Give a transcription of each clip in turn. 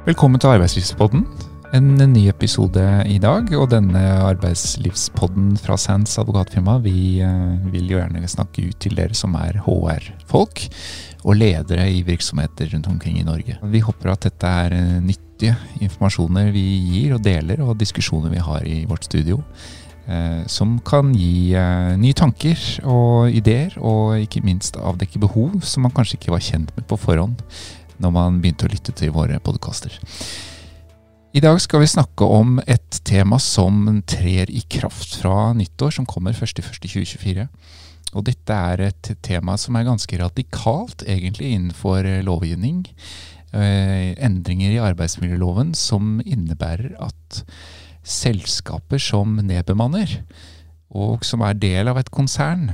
Velkommen til Arbeidslivspodden. En ny episode i dag. Og denne arbeidslivspodden fra Sands advokatfirma, vi eh, vil jo gjerne snakke ut til dere som er HR-folk og ledere i virksomheter rundt omkring i Norge. Vi håper at dette er eh, nyttige informasjoner vi gir og deler, og diskusjoner vi har i vårt studio. Eh, som kan gi nye tanker og ideer, og ikke minst avdekke behov som man kanskje ikke var kjent med på forhånd når man begynte å lytte til våre podkaster. I dag skal vi snakke om et tema som trer i kraft fra nyttår, som kommer 1.1.2024. Og dette er et tema som er ganske radikalt, egentlig, innenfor lovgivning. Eh, endringer i arbeidsmiljøloven som innebærer at selskaper som nedbemanner, og som er del av et konsern,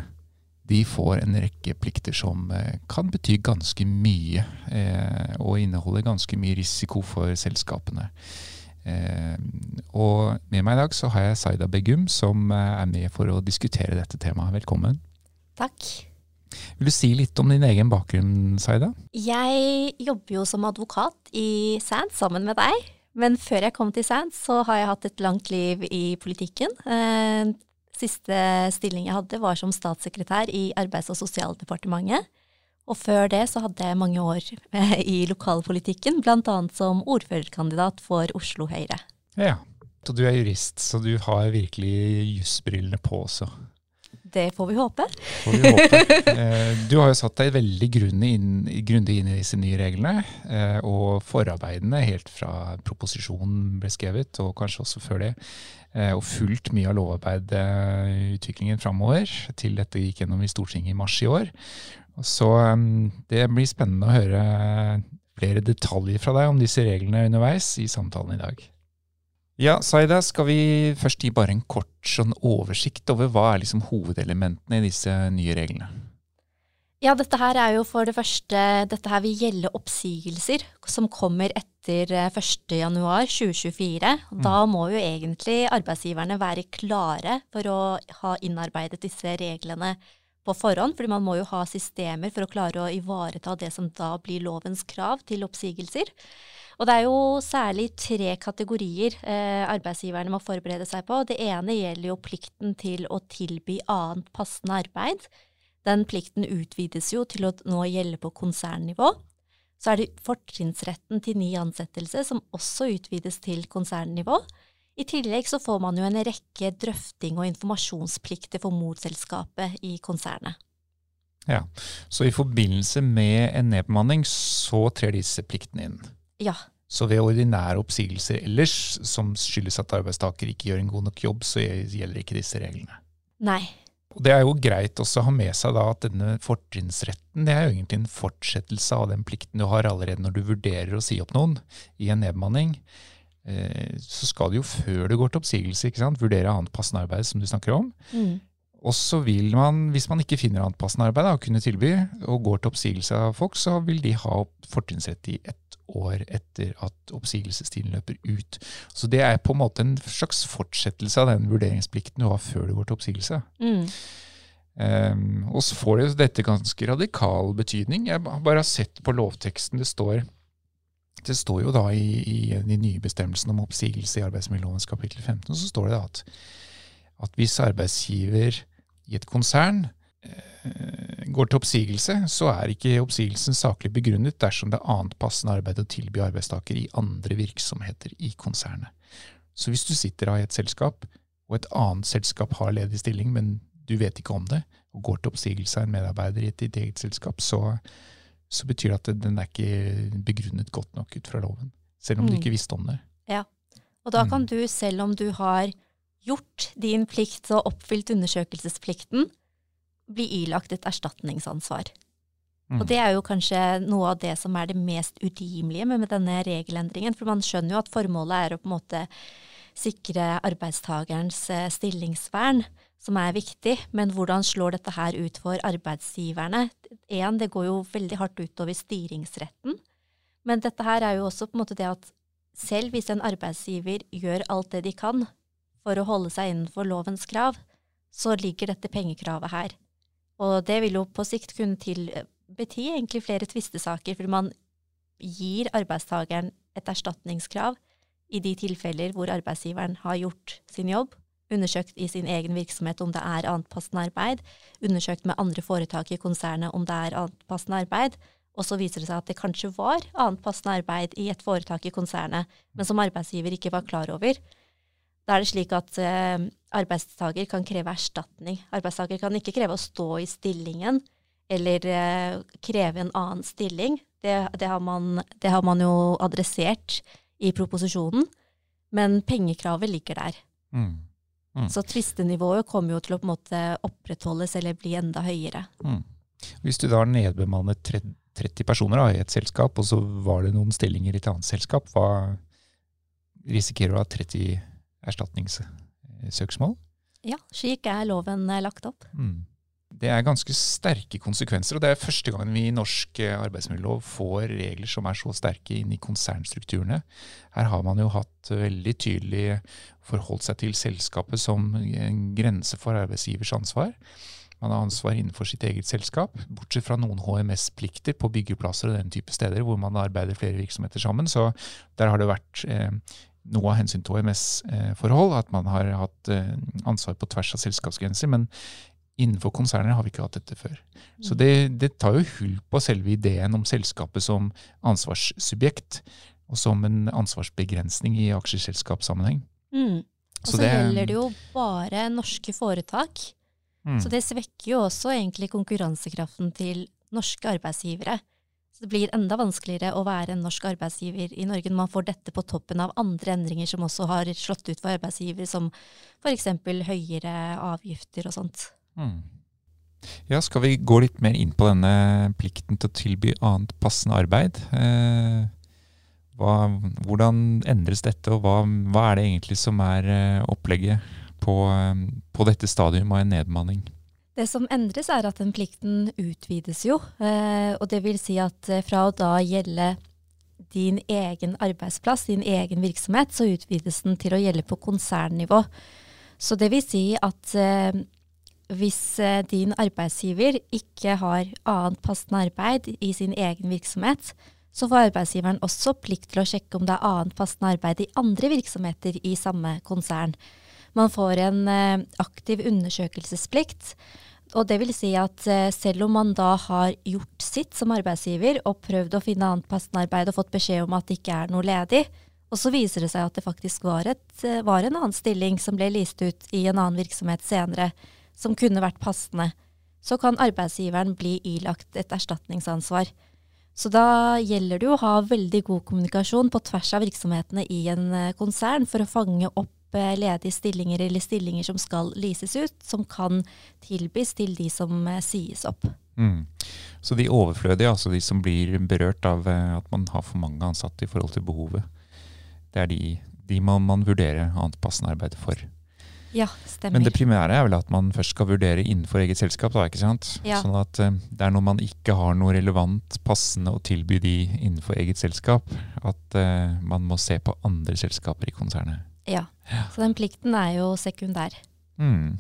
de får en rekke plikter som eh, kan bety ganske mye, eh, og inneholder ganske mye risiko for selskapene. Eh, og med meg i dag så har jeg Saida Begum, som er med for å diskutere dette temaet. Velkommen. Takk. Vil du si litt om din egen bakgrunn, Saida? Jeg jobber jo som advokat i SAND sammen med deg. Men før jeg kom til SAND, så har jeg hatt et langt liv i politikken. Siste stilling jeg hadde, var som statssekretær i Arbeids- og sosialdepartementet. Og før det så hadde jeg mange år i lokalpolitikken, bl.a. som ordførerkandidat for Oslo Høyre. Ja, og du er jurist, så du har virkelig jusbrillene på også. Det får vi håpe. Får vi håpe. Eh, du har jo satt deg veldig grundig inn, grundig inn i disse nye reglene, eh, og forarbeidene helt fra proposisjonen ble skrevet, og kanskje også før det, og fulgt mye av lovarbeidutviklingen framover til dette gikk gjennom i Stortinget i mars i år. Så um, det blir spennende å høre flere detaljer fra deg om disse reglene underveis i samtalen i dag. Ja, Saida, skal vi først gi bare en kort sånn oversikt over hva er liksom hovedelementene i disse nye reglene? Ja, dette her er jo for det første Dette her vil gjelde oppsigelser som kommer etter 1.1.2024. Eh, mm. Da må jo egentlig arbeidsgiverne være klare for å ha innarbeidet disse reglene på forhånd, fordi man må jo ha systemer for å klare å ivareta det som da blir lovens krav til oppsigelser. Og det er jo særlig tre kategorier eh, arbeidsgiverne må forberede seg på. Det ene gjelder jo plikten til å tilby annet passende arbeid. Den plikten utvides jo til å nå gjelde på konsernnivå. Så er det fortrinnsretten til ny ansettelse som også utvides til konsernnivå. I tillegg så får man jo en rekke drøfting og informasjonsplikter for morselskapet i konsernet. Ja, Så i forbindelse med en nedbemanning så trer disse pliktene inn? Ja. Så ved ordinære oppsigelser ellers, som skyldes at arbeidstaker ikke gjør en god nok jobb, så gjelder ikke disse reglene? Nei, og Det er jo greit også å ha med seg da at denne fortrinnsretten det er jo egentlig en fortsettelse av den plikten du har allerede når du vurderer å si opp noen i en nedbemanning. Eh, så skal du jo før du går til oppsigelse, ikke sant, vurdere annet passende arbeid, som du snakker om. Mm. Og så vil man, hvis man ikke finner annet passende arbeid å kunne tilby, og går til oppsigelse av folk, så vil de ha fortrinnsrett i ett år etter at oppsigelsestiden løper ut. Så det er på en måte en slags fortsettelse av den vurderingsplikten du har før du går til oppsigelse. Mm. Um, og så får det dette ganske radikal betydning. Jeg bare har sett på lovteksten det står. Det står jo da i, i de nye bestemmelsene om oppsigelse i arbeidsmiljølovens kapittel 15, så står det da at, at hvis arbeidsgiver i et konsern Eh, går til oppsigelse, så er ikke oppsigelsen saklig begrunnet dersom det er annet passende arbeid å tilby arbeidstaker i andre virksomheter i konsernet. Så hvis du sitter i et selskap, og et annet selskap har ledig stilling, men du vet ikke om det, og går til oppsigelse av en medarbeider i ditt eget selskap, så, så, betyr det at den er ikke begrunnet godt nok ut fra loven. Selv om mm. du ikke visste om det. Ja, og da kan mm. du, selv om du har gjort din plikt og oppfylt undersøkelsesplikten, bli ilagt et erstatningsansvar. Mm. Og det er jo kanskje noe av det som er det mest urimelige med, med, denne regelendringen. For man skjønner jo at formålet er å på en måte sikre arbeidstakerens eh, stillingsvern, som er viktig. Men hvordan slår dette her ut for arbeidsgiverne? En, det går jo veldig hardt utover styringsretten. Men dette her er jo også på en måte det at selv hvis en arbeidsgiver gjør alt det de kan for å holde seg innenfor lovens krav, så ligger dette pengekravet her. Og det vil jo på sikt kunne til, bety egentlig flere tvistesaker, fordi man gir arbeidstakeren et erstatningskrav i de tilfeller hvor arbeidsgiveren har gjort sin jobb, undersøkt i sin egen virksomhet om det er annet passende arbeid, undersøkt med andre foretak i konsernet om det er annet passende arbeid, og så viser det seg at det kanskje var annet passende arbeid i et foretak i konsernet, men som arbeidsgiver ikke var klar over. Da er det slik at eh, arbeidstaker kan kreve erstatning. Arbeidstaker kan ikke kreve å stå i stillingen eller eh, kreve en annen stilling. Det, det, har man, det, har man, jo adressert i proposisjonen, men pengekravet ligger der. Mm. Mm. Så tvistenivået kommer jo til å på en måte opprettholdes eller bli enda høyere. Mm. Hvis du da har nedbemannet 30 personer da, i et selskap, og så var det noen stillinger i et annet selskap, hva risikerer du av 30 erstatningssøksmål? Ja, slik er loven eh, lagt opp. Mm. Det er ganske sterke konsekvenser, og det er første gangen vi i norsk eh, arbeidsmiljølov får regler som er så sterke inn i konsernstrukturene. Her har man jo hatt veldig tydelig forholdt seg til selskapet som en grense for arbeidsgivers ansvar. Man har ansvar innenfor sitt eget selskap, bortsett fra noen HMS-plikter på byggeplasser og den type steder hvor man arbeider flere virksomheter sammen. Så der har det vært eh, noe av hensyn til HMS-forhold, at man har hatt eh, ansvar på tvers av selskapsgrenser. Men innenfor konserner har vi ikke hatt dette før. Så det, det tar jo hull på selve ideen om selskapet som ansvarssubjekt, og som en ansvarsbegrensning i aksjeselskapssammenheng. Mm. Og så, det, gjelder det jo bare norske foretak. Mm. Så det svekker jo også egentlig konkurransekraften til norske arbeidsgivere. Så det blir enda vanskeligere å være en norsk arbeidsgiver i Norge når man får dette på toppen av andre endringer som også har slått ut for arbeidsgivere, som f.eks. høyere avgifter og sånt. Mm. Ja, skal vi gå litt mer inn på denne plikten til å tilby annet passende arbeid? Eh, hva, hvordan endres dette, og hva, hva, er det egentlig som er eh, opplegget på, um, på dette stadium av en nedmanning? Det som endres, er at den plikten utvides jo. Eh, og det vil si at eh, fra å da gjelde din egen arbeidsplass, din egen virksomhet, så utvides den til å gjelde på konsernnivå. Så det vil si at eh, hvis din arbeidsgiver ikke har annet passende arbeid i sin egen virksomhet, så får arbeidsgiveren også plikt til å sjekke om det er annet passende arbeid i andre virksomheter i samme konsern. Man får en eh, aktiv undersøkelsesplikt. Og det vil si at eh, selv om man da har gjort sitt som arbeidsgiver og prøvd å finne annet passende arbeid og fått beskjed om at det ikke er noe ledig, og så viser det seg at det faktisk var, et, eh, var en annen stilling som ble lyst ut i en annen virksomhet senere, som kunne vært passende, så kan arbeidsgiveren bli ilagt et erstatningsansvar. Så da gjelder det jo å ha veldig god kommunikasjon på tvers av virksomhetene i en konsern for å fange opp ledige stillinger eller stillinger som skal lyses ut, som kan tilbys til de som eh, sies opp. Mm. Så de overflødige, altså de som blir berørt av eh, at man har for mange ansatte i forhold til behovet, det er de, de man, man vurderer annet passende arbeid for. Ja, stemmer. Men det primære er vel at man først skal vurdere innenfor eget selskap. da, ikke sant? Ja. Sånn at det er når man ikke har noe relevant passende å tilby de innenfor eget selskap, at uh, man må se på andre selskaper i konsernet. Ja. Så den plikten er jo sekundær. Mm.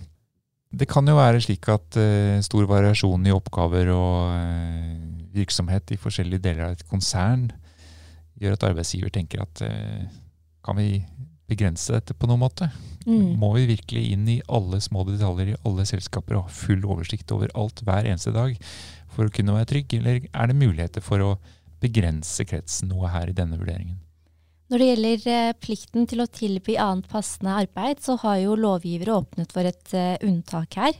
Det kan jo være slik at uh, stor variasjon i oppgaver og uh, virksomhet i forskjellige deler av et konsern gjør at arbeidsgiver tenker at uh, kan vi begrense dette på noen måte? Mm. Må vi virkelig inn i alle små detaljer i alle selskaper og ha full oversikt over alt hver eneste dag for å kunne være trygg, eller er det muligheter for å begrense kretsen noe her i denne vurderingen? Når det gjelder eh, plikten til å tilby annet passende arbeid, så har jo lovgivere åpnet for et eh, unntak her.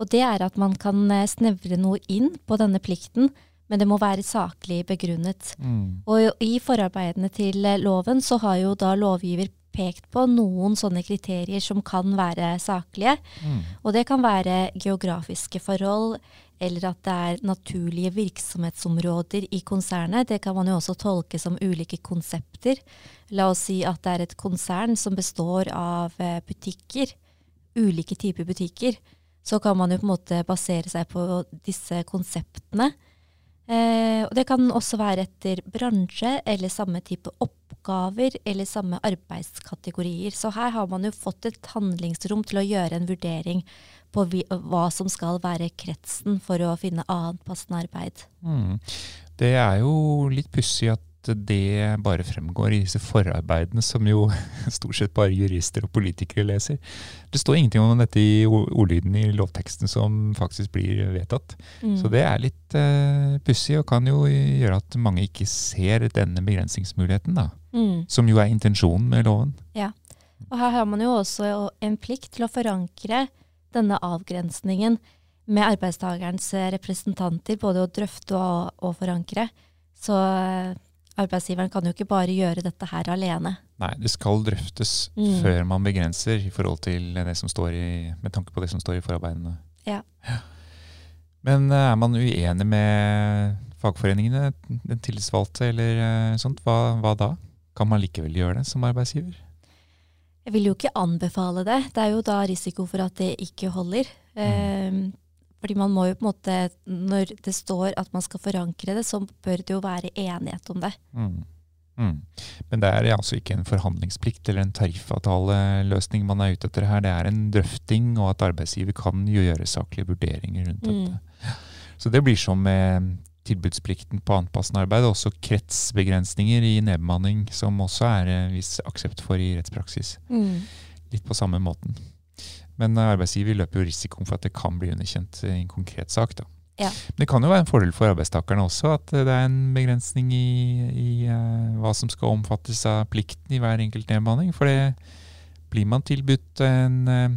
Og det er at man kan eh, snevre noe inn på denne plikten, men det må være saklig begrunnet. Mm. Og i forarbeidene til loven så har jo da lovgiver pekt på noen sånne kriterier som kan være saklige. Mm. Og det kan være geografiske forhold, eller at det er naturlige virksomhetsområder i konsernet. Det kan man jo også tolke som ulike konsepter. La oss si at det er et konsern som består av eh, butikker, ulike typer butikker. Så kan man jo på en måte basere seg på disse konseptene. Eh, og det kan også være etter bransje eller samme type oppgaver eller samme arbeidskategorier. Så her har man jo fått et handlingsrom til å gjøre en vurdering på hva som skal være kretsen for å finne annet passende arbeid. Mm. Det er jo litt pussig at at det bare fremgår i disse forarbeidene, som jo stort sett bare jurister og politikere leser. Det står ingenting om dette i ordlyden i lovteksten som faktisk blir vedtatt. Mm. Så det er litt uh, pussig, og kan jo gjøre at mange ikke ser denne begrensningsmuligheten, da. Mm. Som jo er intensjonen med loven. Ja, og her har man jo også en plikt til å forankre denne avgrensningen med arbeidstakerens representanter, både å drøfte og, og forankre. Så eh, arbeidsgiveren kan jo ikke bare gjøre dette her alene. Nei, det skal drøftes mm. før man begrenser i forhold til det som står i, med tanke på det som står i forarbeidene. Ja. ja. Men eh, er man uenig med fagforeningene, den tillitsvalgte eller eh, sånt, hva, hva da? Kan man likevel gjøre det som arbeidsgiver? Jeg vil jo ikke anbefale det. Det er jo da risiko for at det ikke holder. Mm. Fordi man må jo på en måte, Når det står at man skal forankre det, så bør det jo være enighet om det. Mm. Mm. Men det er altså ikke en forhandlingsplikt eller en tariffavtaleløsning man er ute etter her. Det er en drøfting, og at arbeidsgiver kan gjøre saklige vurderinger rundt mm. dette. Så det blir som med tilbudsplikten på anpassende arbeid, og også kretsbegrensninger i nedbemanning, som også er en viss aksept for i rettspraksis. Mm. Litt på samme måten. Men arbeidsgiver løper jo risikoen for at det kan bli underkjent i en konkret sak. da. Ja. Men det kan jo være en fordel for arbeidstakerne også at det er en begrensning i, i uh, hva som skal omfattes av plikten i hver enkelt nedbemanning. For det blir man tilbudt en, uh,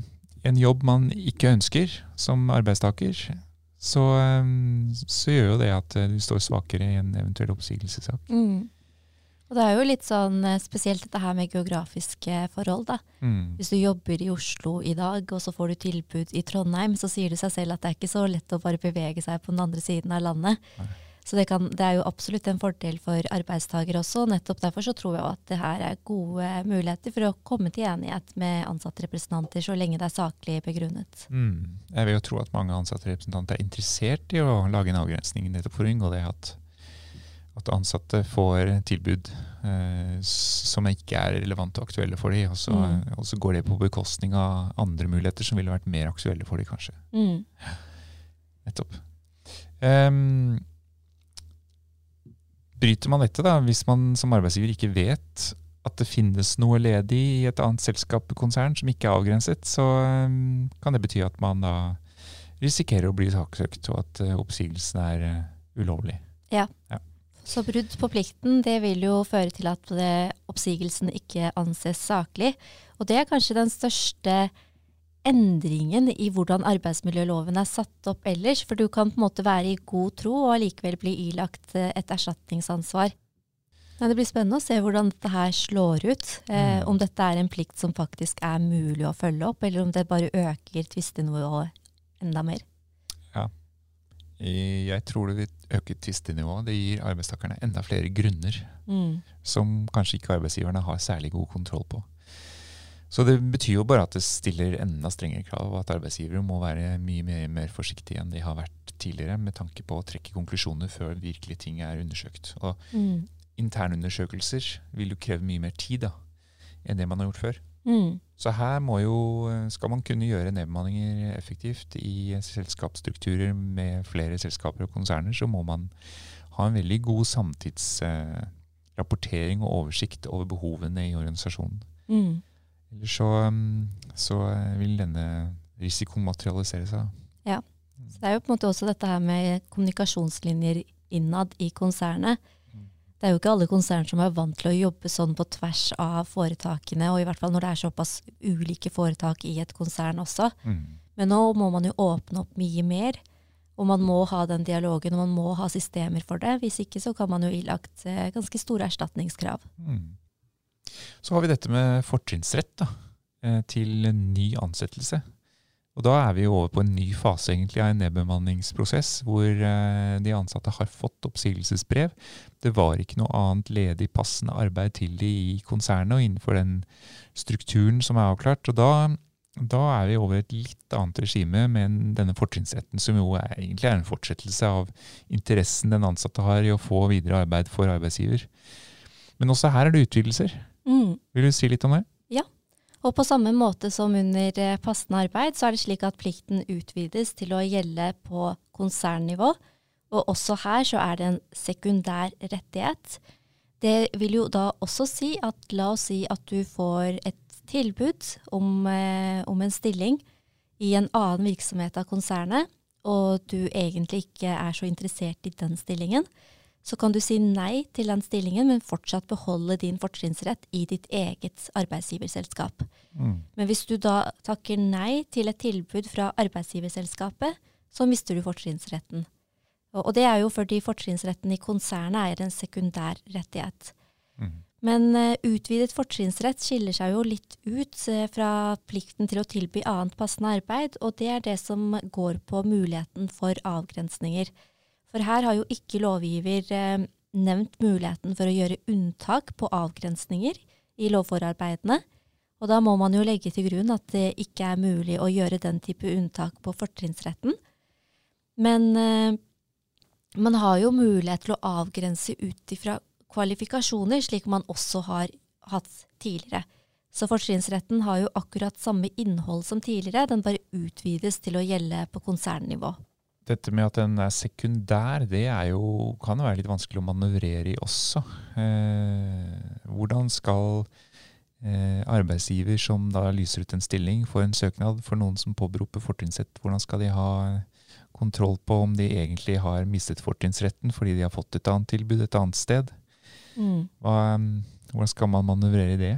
en, jobb man ikke ønsker som arbeidstaker, så, um, så, gjør jo det at du står svakere i en eventuell oppsigelsessak. Mm. Og det er jo litt sånn eh, spesielt dette her med geografiske forhold, da. Mm. Hvis du jobber i Oslo i dag, og så får du tilbud i Trondheim, så sier det seg selv at det er ikke så lett å bare bevege seg på den andre siden av landet. Nei. Så det, kan, det, er jo absolutt en fordel for arbeidstaker også. Nettopp derfor så tror jeg at det her er gode muligheter for å komme til enighet med ansattrepresentanter så lenge det er saklig begrunnet. Mm. Jeg vil jo tro at mange ansattrepresentanter er interessert i å lage en avgrensning nettopp for å unngå det at at ansatte får tilbud eh, som ikke er relevante og aktuelle for dem. Og så, mm. og så, går det på bekostning av andre muligheter som ville vært mer aktuelle for dem, kanskje. Mm. Nettopp. Um, bryter man dette, da, hvis man som arbeidsgiver ikke vet at det finnes noe ledig i et annet selskap konsern som ikke er avgrenset, så um, kan det bety at man da risikerer å bli saksøkt, og at uh, oppsigelsen er uh, ulovlig. Ja. ja. Så brudd på plikten det vil jo føre til at det, oppsigelsen ikke anses saklig. Og det er kanskje den største endringen i hvordan arbeidsmiljøloven er satt opp ellers. For du kan på en måte være i god tro og allikevel bli ilagt eh, et erstatningsansvar. Men det blir spennende å se hvordan dette her slår ut. Eh, mm. om dette er en plikt som faktisk er mulig å følge opp, eller om det bare øker tvistenivået enda mer. Ja. Jeg tror det vil øke tvistenivået. Det gir arbeidstakerne enda flere grunner mm. som kanskje ikke arbeidsgiverne har særlig god kontroll på. Så det betyr jo bare at det stiller enda strengere krav, og at arbeidsgivere må være mye mer, mer, forsiktige enn de har vært tidligere, med tanke på å trekke konklusjoner før virkelig ting er undersøkt. Og mm. internundersøkelser vil jo kreve mye mer tid da, enn det man har gjort før. Mm. Så her jo, skal man kunne gjøre nedbemanninger effektivt i selskapsstrukturer med flere selskaper og konserner, så må man ha en veldig god samtidsrapportering og oversikt over behovene i organisasjonen. Mm. Ellers så, så, vil denne risikoen materialisere seg. Ja. Så det er jo på en måte også dette her med kommunikasjonslinjer innad i konsernet det er jo ikke alle konsern som er vant til å jobbe sånn på tvers av foretakene, og i hvert fall når det er såpass ulike foretak i et konsern også. Mm. Men nå må man jo åpne opp mye mer, og man må ha den dialogen, og man må ha systemer for det. Hvis ikke så kan man jo ilagt eh, ganske store erstatningskrav. Mm. Så har vi dette med fortrinnsrett eh, til ny ansettelse. Og Da er vi jo over på en ny fase egentlig av en nedbemanningsprosess, hvor eh, de ansatte har fått oppsigelsesbrev. Det var ikke noe annet ledig passende arbeid til de i konsernet og innenfor den strukturen som er avklart. Og da, da er vi over et litt annet regime med denne fortrinnsretten, som jo er, egentlig er en fortsettelse av interessen den ansatte har i å få videre arbeid for arbeidsgiver. Men også her er det utvidelser. Mm. Vil du si litt om det? Og på samme måte som under eh, passende arbeid, så er det slik at plikten utvides til å gjelde på konsernnivå. Og også her så er det en sekundær rettighet. Det vil jo da også si at la oss si at du får et tilbud om, eh, om en stilling i en annen virksomhet av konsernet, og du egentlig ikke er så interessert i den stillingen, så kan du si nei til den stillingen, men fortsatt beholde din fortrinnsrett i ditt eget arbeidsgiverselskap. Mm. Men hvis du da takker nei til et tilbud fra arbeidsgiverselskapet, så mister du fortrinnsretten. Og, det er jo fordi fortrinnsretten i konsernet er en sekundær rettighet. Mm. Men eh, utvidet fortrinnsrett skiller seg jo litt ut eh, fra plikten til å tilby annet passende arbeid, og det er det som går på muligheten for avgrensninger. For her har jo ikke lovgiver eh, nevnt muligheten for å gjøre unntak på avgrensninger i lovforarbeidene. Og da må man jo legge til grunn at det ikke er mulig å gjøre den type unntak på fortrinnsretten. Men eh, man har jo mulighet til å avgrense ut ifra kvalifikasjoner, slik man også har hatt tidligere. Så fortrinnsretten har jo akkurat samme innhold som tidligere, den bare utvides til å gjelde på konsernnivå. Dette med at den er sekundær, det er jo, kan jo være litt vanskelig å manøvrere i også. Eh, hvordan skal eh, arbeidsgiver som da lyser ut en stilling, få en søknad for noen som påberoper fortrinnsrett, hvordan skal de ha kontroll på om de egentlig har mistet fortrinnsretten fordi de har fått et annet tilbud et annet sted? Mm. Hva, hvordan skal man manøvrere i det?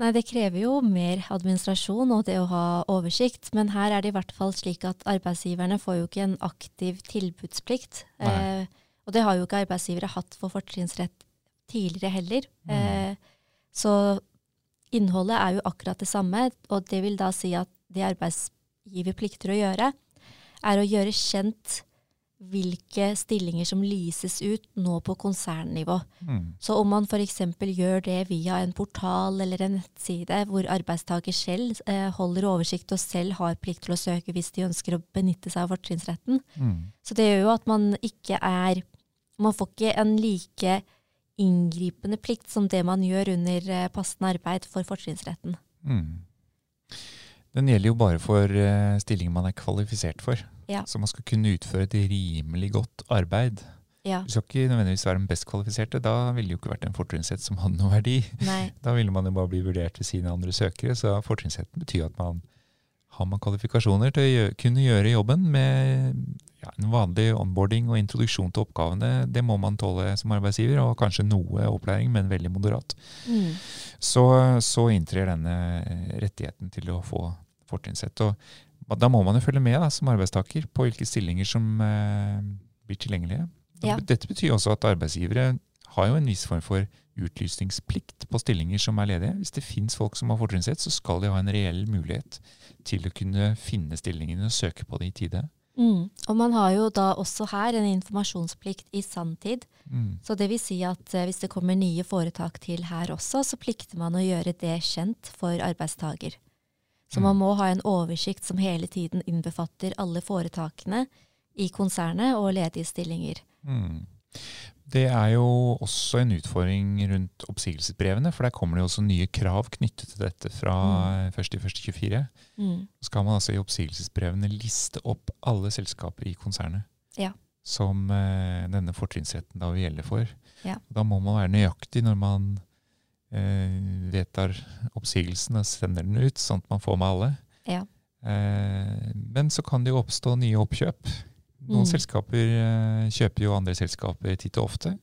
Nei, det krever jo mer administrasjon og det å ha oversikt, men her er det i hvert fall slik at arbeidsgiverne får jo ikke en aktiv tilbudsplikt. Eh, og det har jo ikke arbeidsgivere hatt for fortrinnsrett tidligere heller. Mm. Eh, så innholdet er jo akkurat det samme, og det vil da si at det arbeidsgiver plikter å gjøre, er å gjøre kjent hvilke stillinger som lyses ut nå på konsernnivå. Mm. Så om man f.eks. gjør det via en portal eller en nettside hvor arbeidstaker selv eh, holder oversikt og selv har plikt til å søke hvis de ønsker å benytte seg av fortrinnsretten. Mm. Så det gjør jo at man ikke er Man får ikke en like inngripende plikt som det man gjør under eh, passende arbeid for fortrinnsretten. Mm. Den gjelder jo bare for eh, stillinger man er kvalifisert for. Ja. Så man skal kunne utføre et rimelig godt arbeid. Ja. Du skal ikke nødvendigvis være den best kvalifiserte. Da ville det jo ikke vært en fortrinnsrett som hadde noen verdi. Nei. Da ville man jo bare bli vurdert ved sine andre søkere. Så fortrinnsretten betyr at man har man kvalifikasjoner til å gjøre, kunne gjøre jobben med ja, en vanlig onboarding og introduksjon til oppgavene. Det må man tåle som arbeidsgiver, og kanskje noe opplæring, men veldig moderat. Mm. Så, så inntrer denne rettigheten til å få fortrinnsrett. Og da må man jo følge med da, som arbeidstaker på hvilke stillinger som eh, blir tilgjengelige. Ja. Dette betyr også at arbeidsgivere har jo en viss form for utlysningsplikt på stillinger som er ledige. Hvis det finnes folk som har fortrinnsrett, så skal de ha en reell mulighet til å kunne finne stillingene og søke på det i tide. Mm. Og man har jo da også her en informasjonsplikt i sanntid. Mm. Så det vil si at eh, hvis det kommer nye foretak til her også, så plikter man å gjøre det kjent for arbeidstaker. Så Mm. man må ha en oversikt som hele tiden innbefatter alle foretakene i konsernet og ledige stillinger. Mm. Det er jo også en utfordring rundt oppsigelsesbrevene, for der kommer det jo også nye krav knyttet til dette fra 1.1.24. Mm. Så skal man altså i oppsigelsesbrevene liste opp alle selskaper i konsernet Ja. som eh, denne fortrinnsretten da vil gjelde for. Ja. Da må man være nøyaktig når man vedtar oppsigelsen og sender den ut, sånn at man får med alle. Ja. Eh, men så kan det jo oppstå nye oppkjøp. Noen Mm. selskaper eh, kjøper jo andre selskaper titt og ofte.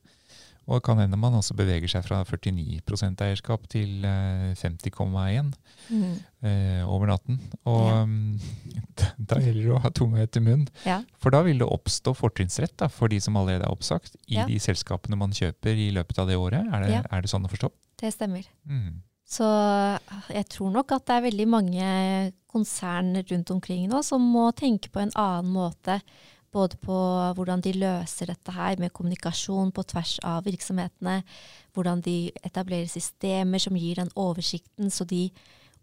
Og det kan hende man også beveger seg fra 49 eierskap til eh, 50,1 Mm. eh, over natten. Og Ja. da, da gjelder det å ha tunga etter munnen. Ja. For da vil det oppstå fortrinnsrett for de som allerede er oppsagt, i Ja. de selskapene man kjøper i løpet av det året. Er det, er det sånn å forstå? Det stemmer. Mm. Så jeg tror nok at det er veldig mange konsern rundt omkring nå som må tenke på en annen måte. Både på hvordan de løser dette her med kommunikasjon på tvers av virksomhetene. Hvordan de etablerer systemer som gir den oversikten, så de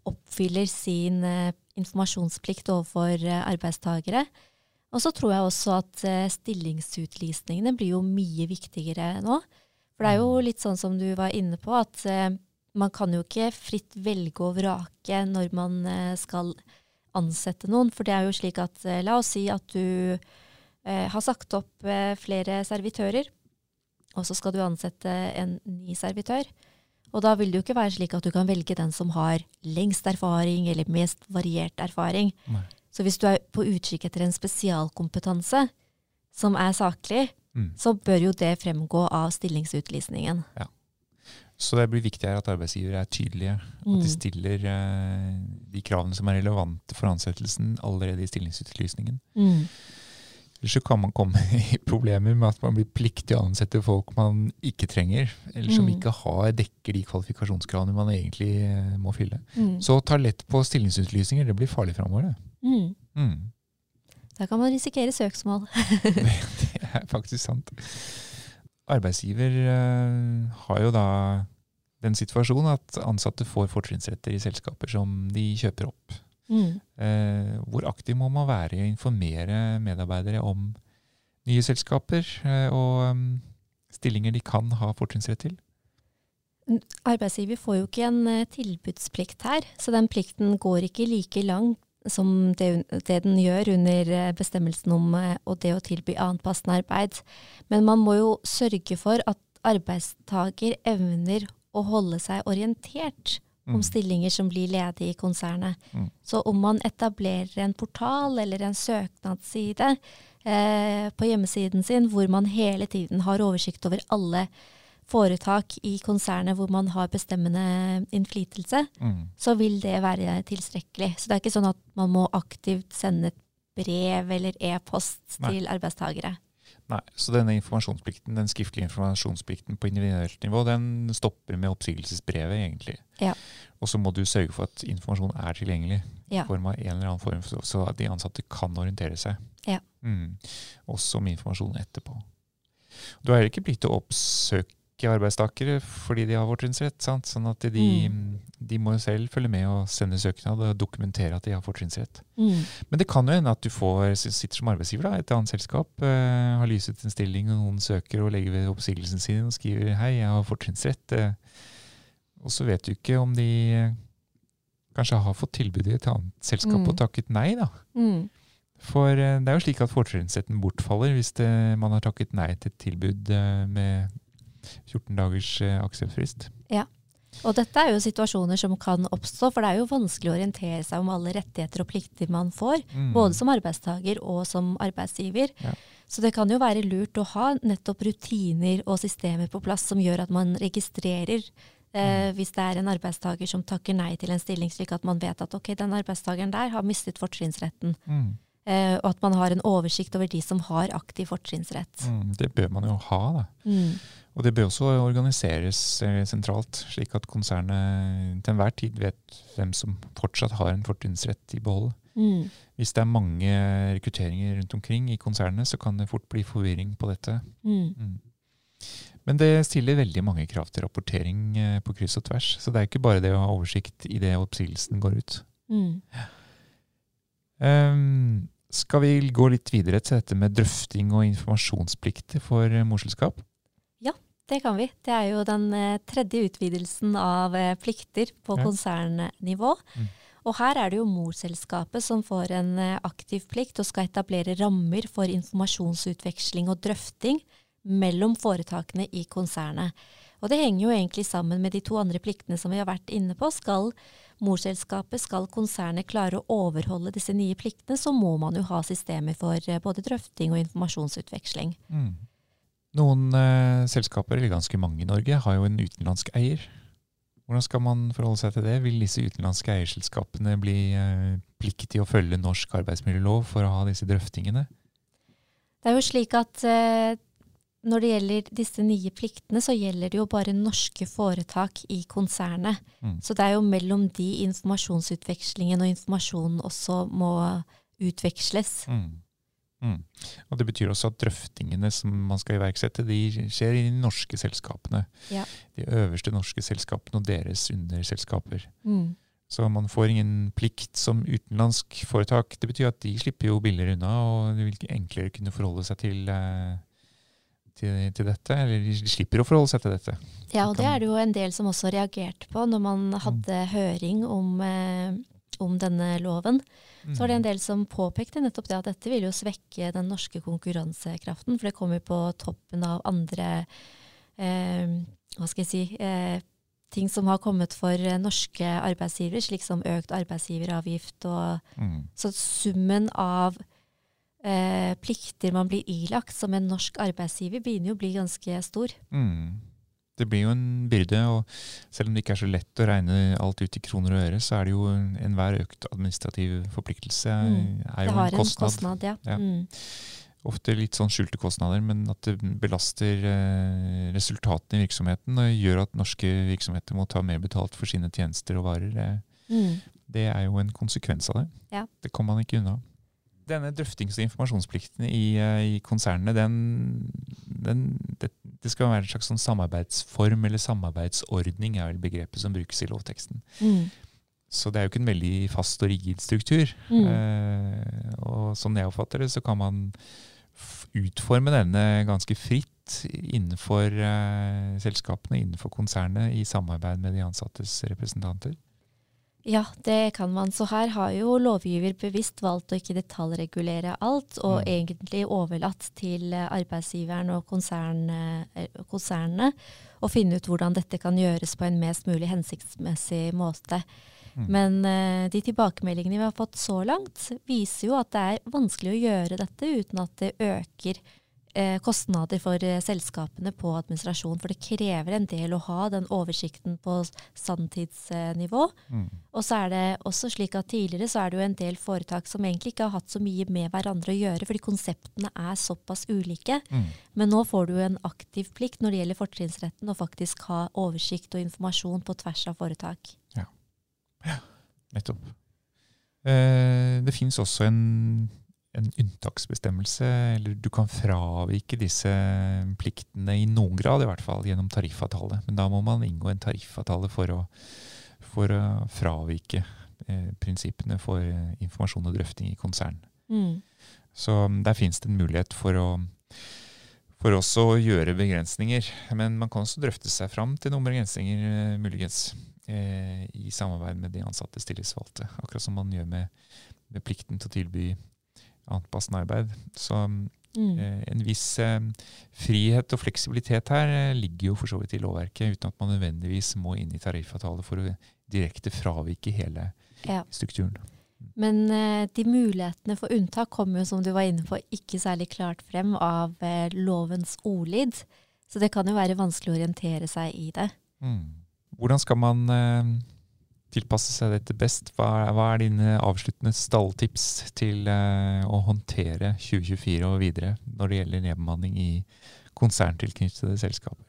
oppfyller sin eh, informasjonsplikt overfor arbeidstakere. arbeidstagere. Og så tror jeg også at stillingsutlysningene blir jo mye viktigere nå. For det er jo litt sånn som du var inne på, at eh, man kan jo ikke fritt velge og vrake når man eh, skal ansette noen. For det er jo slik at eh, la oss si at du eh, har sagt opp eh, flere servitører, og så skal du ansette en ny servitør. Og da vil det jo ikke være slik at du kan velge den som har lengst erfaring eller mest variert erfaring. Nei. Så hvis du er på utkikk etter en spesialkompetanse som er saklig, Mm. så bør jo det fremgå av stillingsutlysningen. Så det blir viktig her at arbeidsgivere er tydelige. At Mm. de stiller eh, de kravene som er relevante for ansettelsen allerede i stillingsutlysningen. Mm. Ellers så kan man komme i problemer med at man blir pliktig å ansette folk man ikke trenger, eller som Mm. ikke har, dekker de kvalifikasjonskravene man egentlig eh, må fylle. Mm. Så ta lett på stillingsutlysninger. Det blir farlig framover, det. Mm. Mm. Da kan man risikere søksmål. Det er faktisk sant. Arbeidsgiver eh, har jo da den situasjonen at ansatte får fortrinnsretter i selskaper som de kjøper opp. Mm. Eh, hvor aktiv må man være i å informere medarbeidere om nye selskaper eh, og um, stillinger de kan ha fortrinnsrett til? Arbeidsgiver får jo ikke en tilbudsplikt her, så den plikten går ikke like langt som det, det den gjør under eh, bestemmelsen om eh, og det å tilby annet passende arbeid. Men man må jo sørge for at arbeidstaker evner å holde seg orientert om Mm. stillinger som blir ledige i konsernet. Mm. Så om man etablerer en portal eller en søknadsside eh, på hjemmesiden sin hvor man hele tiden har oversikt over alle foretak i konsernet hvor man har bestemmende innflytelse, Mm. så vil det være tilstrekkelig. Så det er ikke sånn at man må aktivt sende et brev eller e-post til arbeidstagere. Nei, så denne informasjonsplikten, den skriftlige informasjonsplikten på individuelt nivå, den stopper med oppsigelsesbrevet, egentlig. Ja. Og så må du sørge for at informasjon er tilgjengelig Ja. i form av en eller annen form, så, de ansatte kan orientere seg. Ja. Mm. Også med informasjon etterpå. Du har heller ikke plikt til å oppsøke arbeidstakere fordi de har fortrinnsrett. Sånn at de, Mm. de må selv følge med og sende søknad og dokumentere at de har fortrinnsrett. Mm. Men det kan jo hende at du får, sitter som arbeidsgiver i et annet selskap, uh, har lyset en stilling, og noen søker og legger ved oppsigelsen sin og skriver 'hei, jeg har fortrinnsrett'. Uh, og så vet du ikke om de uh, kanskje har fått tilbud i et annet selskap Mm. og takket nei, da. Mm. For eh, det er jo slik at fortrinnsretten bortfaller hvis det, man har takket nei til et tilbud eh, med 14 dagers eh, akseptfrist. Og dette er jo situasjoner som kan oppstå, for det er jo vanskelig å orientere seg om alle rettigheter og plikter man får, Mm. både som arbeidstaker og som arbeidsgiver. Ja. Så det kan jo være lurt å ha nettopp rutiner og systemer på plass som gjør at man registrerer eh, hvis det er en arbeidstaker som takker nei til en stilling, slik at man vet at ok, den arbeidstakeren der har mistet fortrinnsretten. Mm. Eh, og at man har en oversikt over de som har aktiv fortrinnsrett. Mm. Det bør man jo ha, da. Mm. Og det bør også organiseres eh, sentralt, slik at konsernet til enhver tid vet hvem som fortsatt har en fortrinnsrett i behold. Mm. Hvis det er mange rekrutteringer rundt omkring i konsernet, så kan det fort bli forvirring på dette. Mm. Mm. Men det stiller veldig mange krav til rapportering eh, på kryss og tvers. Så det er ikke bare det å ha oversikt idet oppsigelsen går ut. Mm. Ehm, skal vi gå litt videre til dette med drøfting og informasjonsplikter for morselskap? Ja, Det kan vi. Det er jo den eh, tredje utvidelsen av eh, plikter på Ja. konsernnivå. Mm. Og her er det jo morselskapet som får en eh, aktiv plikt og skal etablere rammer for informasjonsutveksling og drøfting mellom foretakene i konsernet. Og det henger jo egentlig sammen med de to andre pliktene som vi har vært inne på. Skal morselskapet, skal konsernet klare å overholde disse nye pliktene, så må man jo ha systemer for eh, både drøfting og informasjonsutveksling. Mm. Noen eh, selskaper, eller ganske mange i Norge, har jo en utenlandsk eier. Hvordan skal man forholde seg til det? Vil disse utenlandske eierselskapene bli eh, pliktige å følge norsk arbeidsmiljølov for å ha disse drøftingene? Det er jo slik at eh, når det gjelder disse nye pliktene, så gjelder det jo bare norske foretak i konsernet. Mm. Så det er jo mellom de informasjonsutvekslingen og informasjonen også må utveksles. Mm. Mm. Og Det betyr også at drøftingene som man skal iverksette, de skjer i de norske selskapene. Ja. De øverste norske selskapene og deres underselskaper. Mm. Så man får ingen plikt som utenlandsk foretak. Det betyr at de slipper jo billigere unna, og det vil enklere kunne forholde seg til, eh, til, til dette. Eller de slipper å forholde seg til dette. Ja, og det er det jo en del som også reagerte på når man hadde høring om, eh, om denne loven. Så var det en del som påpekte nettopp det at dette vil jo svekke den norske konkurransekraften, for det kommer på toppen av andre eh, hva skal jeg si, eh, ting som har kommet for eh, norske arbeidsgivere, slik som økt arbeidsgiveravgift. Og, Mm. så summen av eh, plikter man blir ilagt som en norsk arbeidsgiver, begynner jo å bli ganske stor. Mm. Det blir jo en byrde, og selv om det ikke er så lett å regne alt ut i kroner og øre, så er det jo enhver økt administrativ forpliktelse Mm. er Det jo har en en kostnad. kostnad, ja. Ja. Mm. Ofte litt sånn skjulte kostnader, men at det belaster eh, resultatene i virksomheten og gjør at norske virksomheter må ta mer betalt for sine tjenester og varer. Det, Mm. det er jo en konsekvens av det. Ja. Det kommer man ikke unna. Denne drøftings- og informasjonsplikten i, eh, i konsernene, den, den, det, det skal være en slags sånn samarbeidsform eller samarbeidsordning, er vel begrepet som brukes i lovteksten. Mm. Så det er jo ikke en veldig fast og rigid struktur. Mm. Eh, og sånn jeg oppfatter det, så kan man utforme denne ganske fritt innenfor eh, selskapene, innenfor konsernet, i samarbeid med de ansattes representanter. Ja, det kan man. Så her har jo lovgiver bevisst valgt å ikke detaljregulere alt, og Mm. egentlig overlatt til eh, arbeidsgiveren og konsern, eh, konsernene å finne ut hvordan dette kan gjøres på en mest mulig hensiktsmessig måte. Mm. Men uh, de tilbakemeldingene vi har fått så langt, viser jo at det er vanskelig å gjøre dette uten at det øker eh, kostnader for eh, selskapene på administrasjon. For det krever en del å ha den oversikten på sanntidsnivå. Mm. Og så er det også slik at tidligere så er det jo en del foretak som egentlig ikke har hatt så mye med hverandre å gjøre, fordi konseptene er såpass ulike. Mm. Men nå får du en aktiv plikt når det gjelder fortrinnsretten, å faktisk ha oversikt og informasjon på tvers av foretak. Ja, Nettopp. Eh, det fins også en, en unntaksbestemmelse, eller du kan fravike disse pliktene i noen grad, i hvert fall, gjennom tariffavtale. Men da må man inngå en tariffavtale for å, for å fravike eh, prinsippene for eh, informasjon og drøfting i konsern. Mm. Så mm, der fins det en mulighet for å for også å gjøre begrensninger. Men man kan også drøfte seg fram til noen begrensninger, eh, muligens, eh, i samarbeid med de ansattes tillitsvalgte. Akkurat som man gjør med, med plikten til å tilby annet passende arbeid. Så Mm. eh, en viss eh, frihet og fleksibilitet her eh, ligger jo for så vidt i lovverket, uten at man nødvendigvis må inn i tariffavtale for å direkte fravike hele Ja. strukturen. Men de mulighetene for unntak kommer jo, som du var inne på, ikke særlig klart frem av lovens ordlyd. Så det kan jo være vanskelig å orientere seg i det. Mm. Hvordan skal man tilpasse seg dette best? Hva er, hva er dine avsluttende stalltips til uh, å håndtere 2024 og videre når det gjelder nedbemanning i konserntilknyttede selskaper?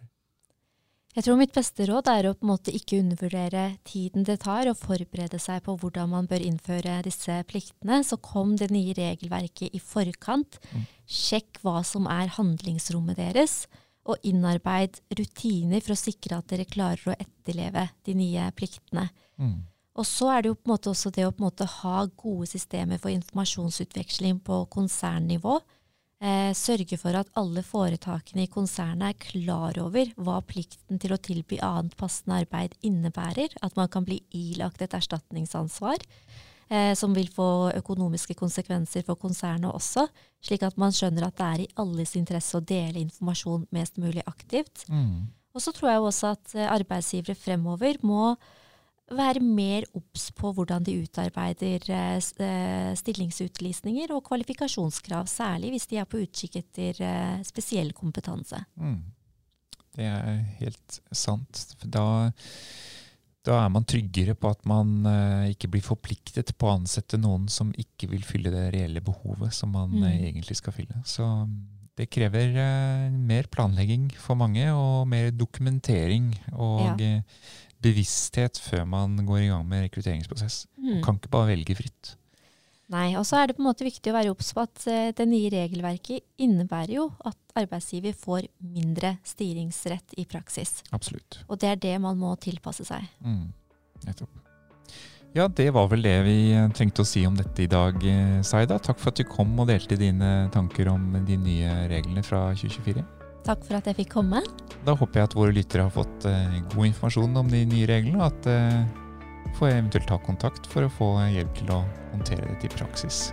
Jeg tror mitt beste råd er å på en måte ikke undervurdere tiden det tar og forberede seg på hvordan man bør innføre disse pliktene. Så kom det nye regelverket i forkant. Mm. Sjekk hva som er handlingsrommet deres, og innarbeid rutiner for å sikre at dere klarer å etterleve de nye pliktene. Mm. Og så er det jo på en måte også det å på en måte ha gode systemer for informasjonsutveksling på konsernnivå. Eh, sørge for at alle foretakene i konsernet er klar over hva plikten til å tilby annet passende arbeid innebærer. At man kan bli ilagt et erstatningsansvar, eh, som vil få økonomiske konsekvenser for konsernet også. Slik at man skjønner at det er i alles interesse å dele informasjon mest mulig aktivt. Mm. Og så tror jeg også at eh, arbeidsgivere fremover må være mer obs på hvordan de utarbeider eh, eh, stillingsutlysninger og kvalifikasjonskrav, særlig hvis de er på utkikk etter spesiell kompetanse. Mm. Det er helt sant. For Da, da er man tryggere på at man eh, ikke blir forpliktet på å ansette noen som ikke vil fylle det reelle behovet som man Mm. eh, egentlig skal fylle. Så mm, det krever eh, mer planlegging for mange, og mer dokumentering og Ja. eh, bevissthet før man går i gang med rekrutteringsprosess. Man Mm. kan ikke bare velge fritt. Nei, og så er det på en måte viktig å være obs på at eh, det nye regelverket innebærer jo at arbeidsgiver får mindre styringsrett i praksis. Absolutt. Og det er det man må tilpasse seg. Mm, nettopp. Ja, det var vel det vi eh, trengte å si om dette i dag, eh, Saida. Takk for at du kom og delte dine tanker om de nye reglene fra 2024. Takk for at jeg fikk komme. Da håper jeg at våre lyttere har fått god informasjon om de nye reglene, og at eh, jeg eventuelt ta kontakt for å få hjelp til å håndtere dette i praksis.